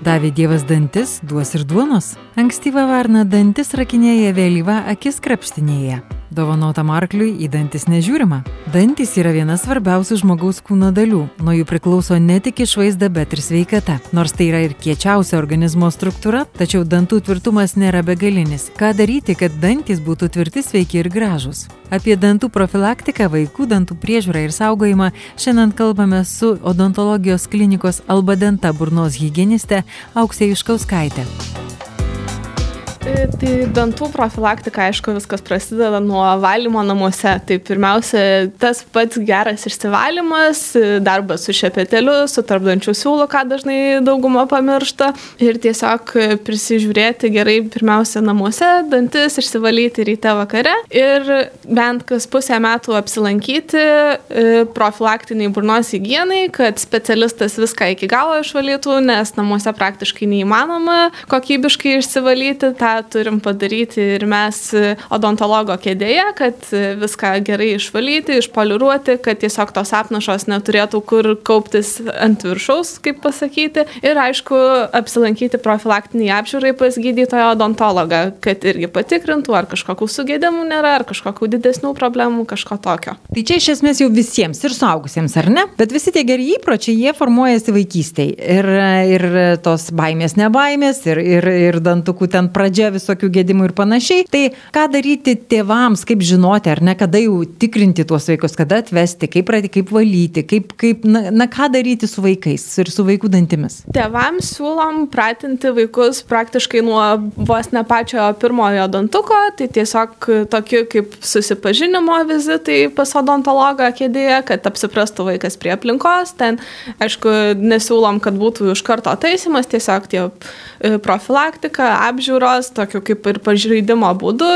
Davė Dievas dantis, duos ir duonos. Ankstyva varna dantis rakinėja, vėlyva akis krapštinėja. Dovanotam arkliui į dantis nežiūrima. Dantis yra viena svarbiausių žmogaus kūno dalių. Nuo jų priklauso ne tik išvaizda, bet ir sveikata. Nors tai yra ir kiečiausia organizmo struktūra, tačiau dantų tvirtumas nėra begalinis. Ką daryti, kad dantis būtų tvirti, sveiki ir gražus? Apie dantų profilaktiką, vaikų dantų priežiūrą ir saugojimą šiandien kalbame su odontologijos klinikos Albadenta burnos hygieniste Auksė Iškauskaitė. Tai dantų profilaktika, aišku, viskas prasideda nuo valymo namuose. Tai pirmiausia, tas pats geras išsivalymas, darbas su šepeteliu, su tarpdančių siūlu, ką dažnai dauguma pamiršta. Ir tiesiog prisižiūrėti gerai pirmiausia namuose, dantis išsivalyti ryte vakare. Ir bent kas pusę metų apsilankyti e, profilaktiniai burnos hygienai, kad specialistas viską iki galo išvalytų, nes namuose praktiškai neįmanoma kokybiškai išsivalyti. Ta ką turim padaryti ir mes odontologo kėdėje, kad viską gerai išvalyti, išpoliruoti, kad tiesiog tos apnašos neturėtų kur kauptis ant viršaus, kaip pasakyti. Ir aišku, apsilankyti profilaktiniai apžiūrai pas gydytojo odontologą, kad irgi patikrintų, ar kažkokių sugėdimų nėra, ar kažkokių didesnių problemų, kažko tokio. Tai čia iš esmės jau visiems ir suaugusiems, ar ne? Bet visi tie geri įpročiai, jie formuojasi vaikystėje. Ir, ir tos baimės, nebaimės, ir, ir, ir dantukų ten pradžia pradžia visokių gedimų ir panašiai. Tai ką daryti tėvams, kaip žinoti, ar ne, kada jau tikrinti tuos vaikus, kada atvesti, kaip pradėti, kaip valyti, kaip, kaip na, na, ką daryti su vaikais ir su vaikų dantimis. Tėvams siūlom pratinti vaikus praktiškai nuo vos ne pačio pirmojo dantuko, tai tiesiog tokie kaip susipažinimo vizitai pas odontologą kėdėje, kad apsiprastų vaikas prie aplinkos. Ten, aišku, nesiūlom, kad būtų iš karto taisimas, tiesiog tie e, profilaktika, apžiūros, tokiu kaip ir pažeidimo būdu.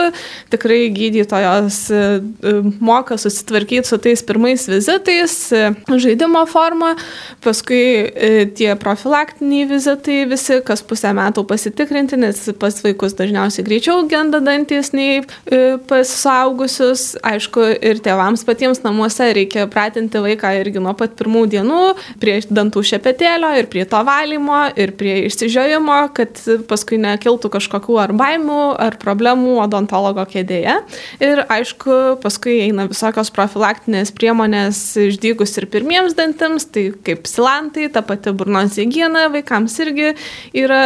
Tikrai gydytojos e, e, moka susitvarkyti su tais pirmais vizitais, e, žaidimo forma, paskui tie profilaktiniai vizitai visi, kas pusę metų pasitikrinti, nes pas vaikus dažniausiai greičiau genda dantis nei pas suaugusius. Aišku, ir tėvams patiems namuose reikia pratinti vaiką irgi nuo pat pirmų dienų prie dantų šepetėlio ir prie to valymo ir prie išsižiojimo, kad paskui nekiltų kažkokių ar baimių, ar problemų odontologo kėdėje. Ir aišku, paskui eina visokios profilaktinės priemonės išdygus ir pirmiems dantims, tai kaip silantai, ta pati burnos hygiena vaikams irgi yra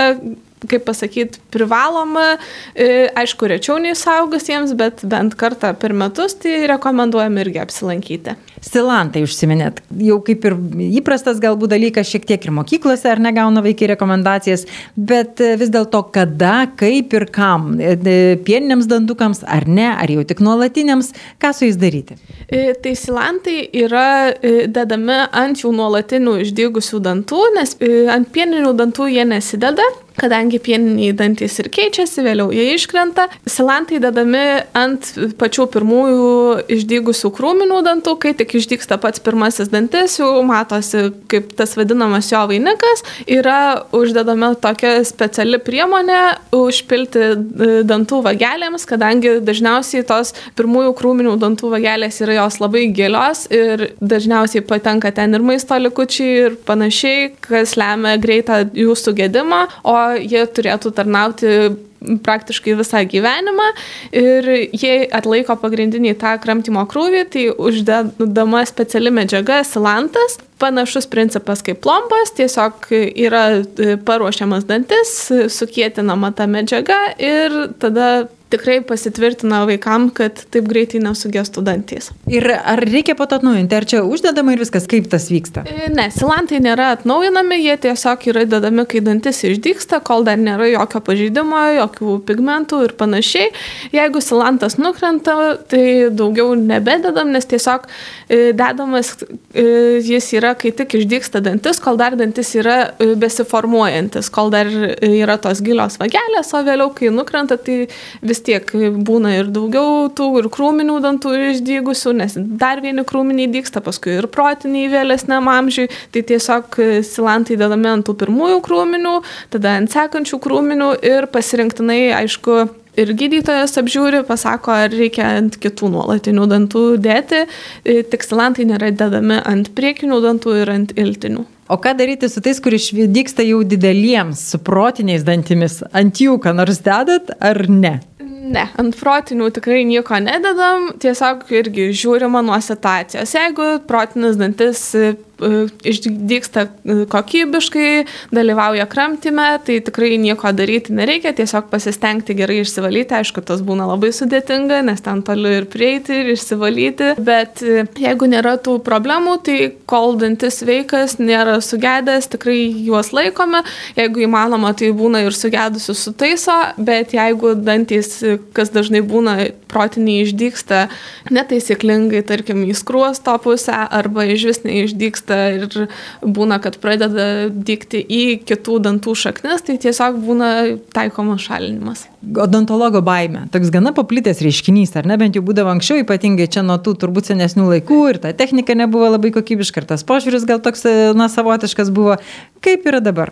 kaip pasakyti, privaloma, e, aišku, rečiau nei saugusiems, bet bent kartą per metus tai rekomenduojam irgi apsilankyti. Silantai užsiminėt, jau kaip ir įprastas galbūt dalykas, šiek tiek ir mokyklose ar negauna vaikai rekomendacijas, bet e, vis dėlto kada, kaip ir kam, e, pieniniams dantukams ar ne, ar jau tik nuolatiniams, ką su jais daryti? Tai silantai yra dedami ant jų nuolatinių išdygusių dantų, nes ant pieninių dantų jie nesideda, kadangi pieniniai dantys ir keičiasi, vėliau jie iškrenta. Silantai dedami ant pačių pirmųjų išdygusių krūminių dantų, kai tik išdyksta pats pirmasis dantis, jau matosi, kaip tas vadinamas jo vainikas, yra uždedama tokia speciali priemonė užpilti e, dantų vagelėms, kadangi dažniausiai tos pirmųjų krūminių dantų vagelės yra jos labai gilios ir dažniausiai patenka ten ir maisto likučiai ir panašiai, kas lemia greitą jų sugėdimą, o jie turėtų tarnauti praktiškai visą gyvenimą. Ir jie atlaiko pagrindinį tą kramtymo krūvį, tai uždedama speciali medžiaga silantas, panašus principas kaip plompas, tiesiog yra paruošiamas dantis, sukėtinama ta medžiaga ir tada tikrai pasitvirtina vaikam, kad taip greitai nesugestų dantys. Ir ar reikia pat atnaujinti, ar čia uždedama ir viskas, kaip tas vyksta? E, ne, silantai nėra atnaujinami, jie tiesiog yra dedami, kai dantis išdyksta, kol dar nėra jokio pažeidimo, jokių pigmentų ir panašiai. Jeigu silantas nukrenta, tai daugiau nebededam, nes tiesiog e, dedamas e, jis yra, kai tik išdyksta dantis, kol dar dantis yra besiformuojantis, kol dar yra tos gilios vagelės, o vėliau, kai nukrenta, tai vis vis tiek būna ir daugiau tų ir krūminių dantų išdygusių, nes dar vieni krūminiai dyksta, paskui ir protiniai vėlesniam amžiui, tai tiesiog silantai dedami ant tų pirmųjų krūminių, tada ant sekančių krūminių ir pasirinktinai, aišku, ir gydytojas apžiūri, pasako, ar reikia ant kitų nuolatinių dantų dėti. Tik silantai nėra dedami ant priekinių dantų ir ant iltinių. O ką daryti su tais, kurie išvyksta jau dideliems, su protiniais dantimis? Ant jų ką nors dedat ar ne? Ne, ant protinių tikrai nieko nededam, tiesiog irgi žiūrima nuo situacijos. Jeigu protinis dantis E, išdyksta e, kokybiškai, dalyvauja kramtime, tai tikrai nieko daryti nereikia, tiesiog pasistengti gerai išsivalyti, aišku, tas būna labai sudėtinga, nes ten toli ir prieiti, ir išsivalyti, bet e, jeigu nėra tų problemų, tai kol dantis veikas, nėra sugedęs, tikrai juos laikome, jeigu įmanoma, tai būna ir sugedusių sutaiso, bet jeigu dantys, kas dažnai būna protiniai išdyksta netaisyklingai, tarkim, į skruosto pusę arba iš vis neišdyksta, ir būna, kad pradeda dygti į kitų dantų šaknis, tai tiesiog būna taikomas šalinimas. Odontologo baime. Toks gana paplitęs reiškinys, ar ne, bent jau būdavo anksčiau, ypatingai čia nuo tų turbūt senesnių laikų ir ta technika nebuvo labai kokybiška ir tas požiūris gal toks, na, savotiškas buvo. Kaip yra dabar?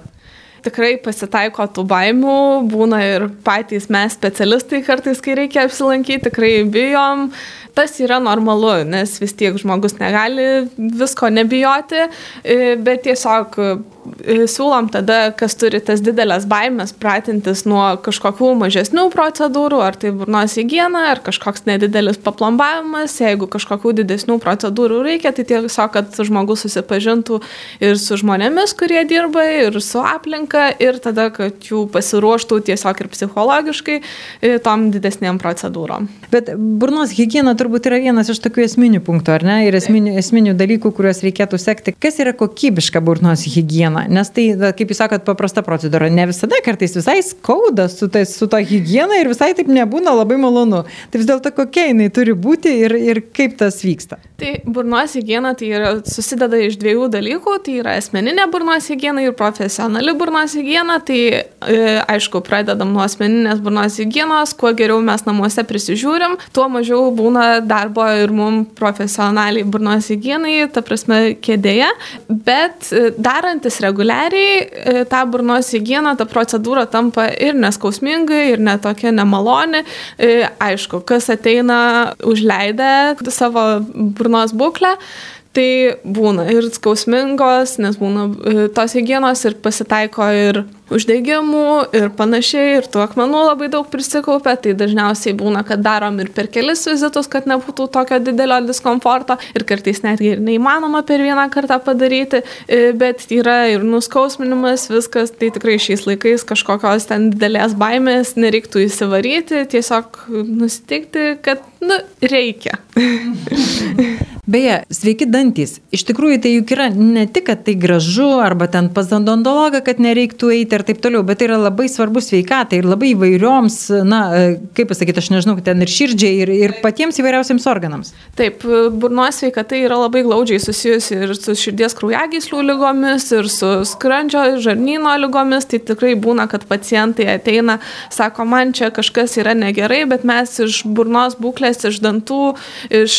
tikrai pasitaiko tų baimių, būna ir patys mes specialistai kartais, kai reikia apsilankyti, tikrai bijom, tas yra normalu, nes vis tiek žmogus negali visko nebijoti, e, bet tiesiog e, siūlom tada, kas turi tas didelės baimės, pratintis nuo kažkokių mažesnių procedūrų, ar tai burnos higiena, ar kažkoks nedidelis paplombavimas, jeigu kažkokių didesnių procedūrų reikia, tai tiesiog, kad žmogus susipažintų ir su žmonėmis, kurie dirba, ir su aplinka, ir tada, kad jų pasiruoštų tiesiog ir psichologiškai e, tom didesniem procedūrom. Bet burnos higiena turbūt yra vienas iš tokių esminių punktų, ar ne? Ir esminių, esminių dalykų, kuriuos reikėtų sekti. Kas yra kokybiška burnos higiena? Nes tai, kaip jūs sakot, paprasta procedūra. Ne visada kartais visai skauda su, tai, su to higiena ir visai taip nebūna labai malonu. Tai vis dėlto kokia jinai turi būti ir, ir kaip tas vyksta? Tai burnos higiena tai yra, susideda iš dviejų dalykų. Tai yra asmeninė burnos higiena ir profesionali burnos higiena. Tai e, aišku, pradedam nuo asmeninės burnos higienos. Kuo geriau mes namuose prisižiūrim, tuo mažiau būna darbo ir mums profesionaliai burnos hygienai, ta prasme, kėdėje, bet e, darantis reguliariai e, tą burnos hygieną, ta procedūra tampa ir neskausminga, ir netokia nemaloni. E, aišku, kas ateina užleidę savo burnos būklę, tai būna ir skausmingos, nes būna tos hygienos ir pasitaiko ir uždegimų ir panašiai, ir tų akmenų labai daug prisikaupia, tai dažniausiai būna, kad darom ir per kelis vizitus, kad nebūtų tokio didelio diskomforto ir kartais netgi ir neįmanoma per vieną kartą padaryti, e, bet yra ir nuskausminimas, viskas, tai tikrai šiais laikais kažkokios ten didelės baimės nereiktų įsivaryti, tiesiog nusiteikti, kad, nu, reikia. Beje, sveiki dantys. Iš tikrųjų, tai juk yra ne tik, kad tai gražu, arba ten pas odontologą, kad nereiktų eiti ir taip toliau, bet tai yra labai svarbu sveikatai ir labai įvairioms, na, e, kaip pasakyti, aš nežinau, ten ir širdžiai, ir, ir patiems įvairiausiams organams. Taip, burnos sveikata yra labai glaudžiai susijusi ir su širdies kraujagyslių lygomis, ir su skrandžio, žarnyno lygomis. Tai tikrai būna, kad pacientai ateina, sako, man čia kažkas yra negerai, bet mes iš burnos būklės, iš dantų, iš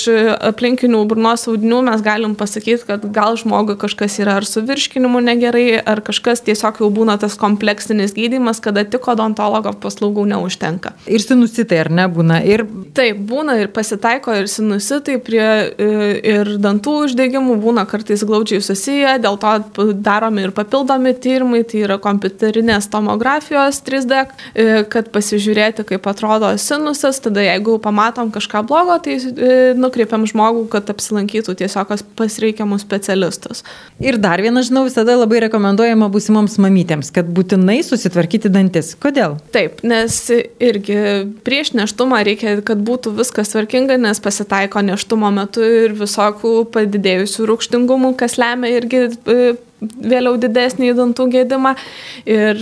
aplinkinių burnos audinių mes galim pasakyti, kad gal žmogui kažkas yra ar su virškinimu negerai, ar kažkas tiesiog jau būna tas kompleksinis gydymas, kada tik odontologo paslaugų neužtenka. Ir sinusitai ar ne būna? Ir... Taip, būna ir pasitaiko ir sinusitai prie e, ir dantų uždegimų būna kartais glaudžiai susiję, dėl to daromi ir papildomi tyrimai, tai yra kompiuterinės tomografijos 3D, e, kad pasižiūrėti, kaip atrodo sinusas, tada jeigu pamatom kažką blogo, tai e, nukreipiam žmogų, kad apsilankytų tiesiog pas reikiamus specialistus. Ir dar vieną, žinau, visada labai rekomenduojama būsimoms mamytėms, kad būtinai susitvarkyti dantis. Kodėl? Taip, nes irgi prieš neštumą reikia, kad būtų viskas tvarkinga, nes pasitaiko neštumo metu ir visokių padidėjusių rūkštingumų, kas lemia irgi e, vėliau didesnį dantų gėdimą. Ir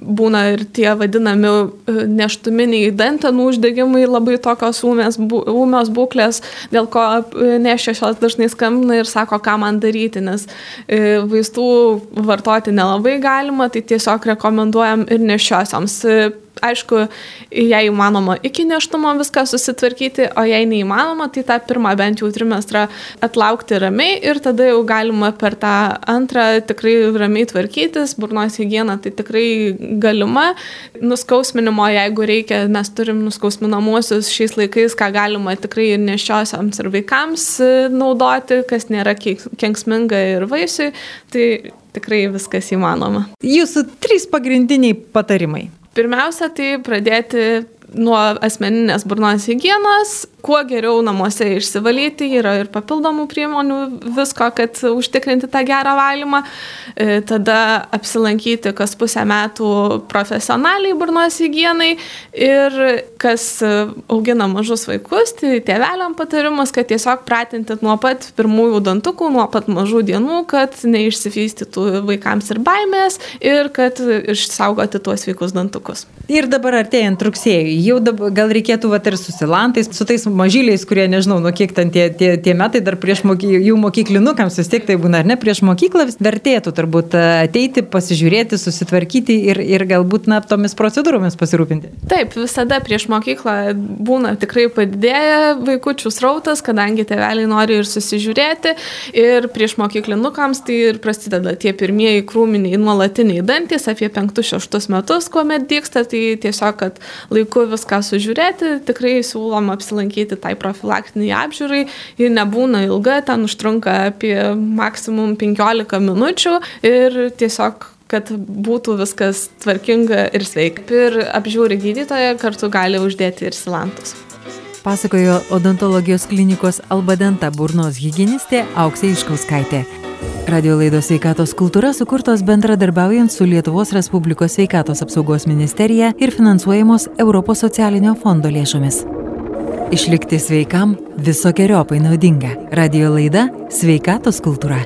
būna ir tie vadinami e, neštuminiai dantenų uždegimai, labai tokios ūmės, ūmios būklės, dėl ko e, nešios dažnai skambina ir sako, ką man daryti, nes e, vaistų vartoti nelabai galima, tai tiesiog rekomenduojam ir nešiosioms aišku, jei įmanoma iki neštumo viską susitvarkyti, o jei neįmanoma, tai tą pirmą bent jau trimestrą atlaukti ramiai ir tada jau galima per tą antrą tikrai ramiai tvarkytis, burnos higiena tai tikrai galima, nuskausminimo, jeigu reikia, mes turim nuskausminamuosius šiais laikais, ką galima tikrai ir nešiosiams ir vaikams e, naudoti, kas nėra kenksminga ir vaisiui, tai tikrai viskas įmanoma. Jūsų trys pagrindiniai patarimai. Pirmiausia, tai pradėti nuo asmeninės burnos hygienos, kuo geriau namuose išsivalyti, yra ir papildomų priemonių visko, kad užtikrinti tą gerą valymą. E, tada apsilankyti kas pusę metų profesionaliai burnos hygienai ir kas augina mažus vaikus, tai tėveliam patarimas, kad tiesiog pratinti nuo pat pirmųjų dantukų, nuo pat mažų dienų, kad neišsivystytų vaikams ir baimės ir kad išsaugoti tuos sveikus dantukus. Ir dabar artėjant rugsėjui, jau dabar gal reikėtų vat ir susilantais, su tais mažyliais, kurie nežinau, nuo kiek ten tie, tie, tie metai dar prieš moky, jų mokyklinukams vis tiek tai būna, ar ne, prieš mokyklą vis vertėtų turbūt e, ateiti, pasižiūrėti, susitvarkyti ir, ir galbūt na, tomis procedūromis pasirūpinti. Taip, visada prieš mokyklą būna tikrai padidėję vaikučių srautas, kadangi tėveliai nori ir susižiūrėti ir prieš mokyklinukams tai ir prasideda tie pirmieji krūminiai nuolatiniai dantis apie 5-6 metus, kuomet dyksta, tai tiesiog, kad laiku viską sužiūrėti, tikrai siūlom apsilankyti tai profilaktiniai apžiūrai ir nebūna ilga, ten užtrunka apie maksimum 15 minučių ir tiesiog kad būtų viskas tvarkinga ir sveika. Ir apžiūri gydytoją, kartu gali uždėti ir silantus. Pasakojo odontologijos klinikos Albadenta burnos hygienistė Auksė Iškauskaitė. Radio laidos sveikatos kultūra sukurtos bendradarbiaujant su Lietuvos Respublikos sveikatos apsaugos ministerija ir finansuojamos Europos socialinio fondo lėšomis. Išlikti sveikam visokiojopai naudinga. Radio laida Sveikatos kultūra.